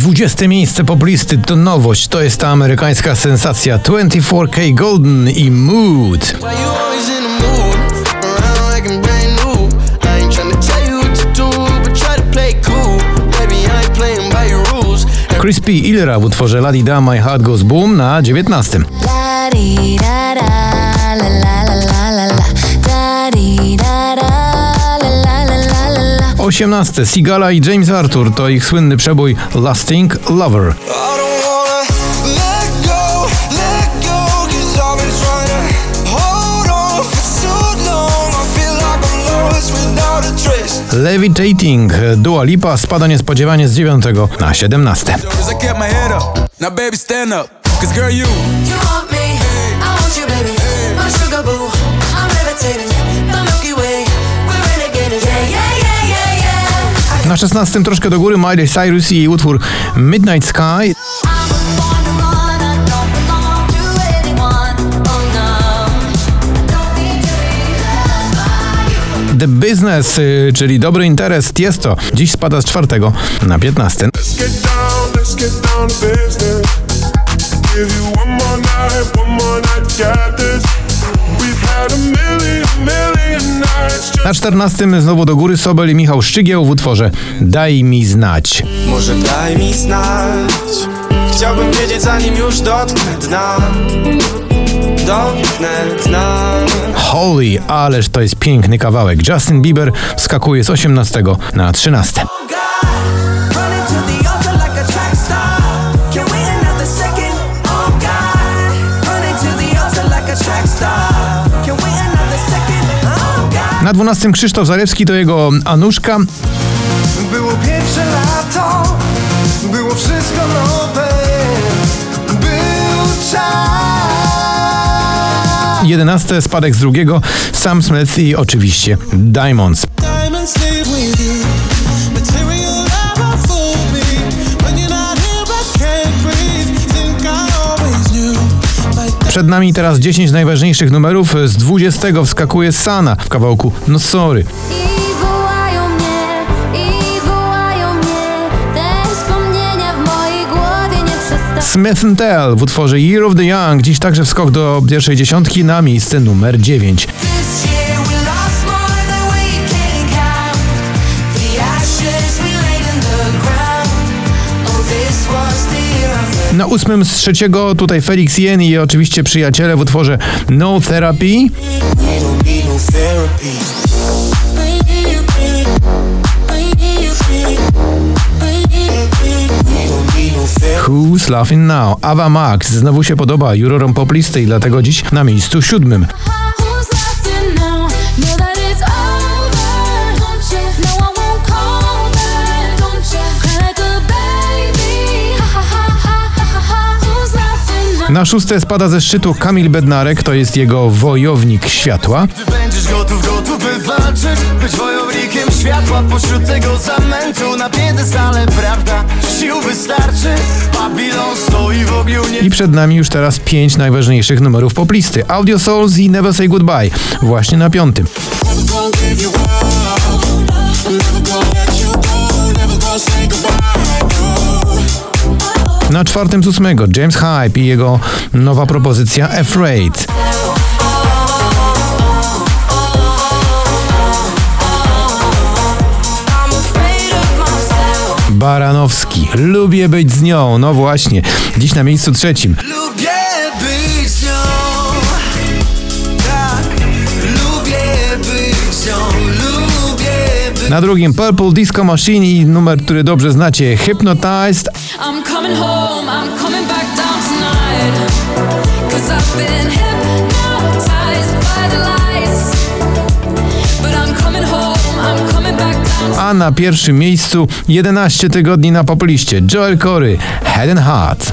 20 miejsce poblisty to nowość. To jest ta amerykańska sensacja 24K Golden i Mood. Crispy Illera w utworze La Di Da My Heart Goes Boom na 19. 18. Sigala i James Arthur to ich słynny przebój Lasting Lover. Levitating Dua Lipa spada niespodziewanie z 9 na 17. 16 troszkę do góry Miley Cyrus i utwór Midnight Sky. To to to. The Business, y, czyli dobry interes Tiesto, dziś spada z czwartego na 15. Let's Na 14 znowu do góry Sobel i Michał Szczygieł w utworze Daj mi znać. Może daj mi znać Chciałbym wiedzieć zanim już dotknę dna Dotknę dna Holy, ależ to jest piękny kawałek. Justin Bieber skakuje z 18 na 13. Na 12 Krzysztof Zarewski to jego Anuszka. Było pierwsze lato, było wszystko nowe, był czas. 11 spadek z drugiego Sam Smith i oczywiście Diamonds. Diamonds Przed nami teraz 10 najważniejszych numerów. Z 20 wskakuje Sana w kawałku No Sorry. Smith Tell w utworze Year of the Young. Dziś także wskok do pierwszej dziesiątki na miejsce numer 9. Na ósmym z trzeciego tutaj Felix Jen i oczywiście przyjaciele w utworze No Therapy. Who's Laughing Now? Ava Max znowu się podoba jurorom poplisty i dlatego dziś na miejscu siódmym. Na szóste spada ze szczytu Kamil Bednarek, to jest jego wojownik światła. Ty będziesz gotów, gotów by walczyć Być wojownikiem światła pośród tego zamętu Na piedestale prawda, sił wystarczy Babilon stoi w ogniu nie I przed nami już teraz pięć najważniejszych numerów poplisty. Audio Souls i Never Say Goodbye, właśnie na piątym. Na czwartym z ósmego James Hype i jego nowa propozycja Afraid. Baranowski. Lubię być z nią. No właśnie. Dziś na miejscu trzecim. Na drugim Purple Disco Machine i numer, który dobrze znacie, Hypnotized. A na pierwszym miejscu 11 tygodni na popliście Joel Corey, Head and Heart.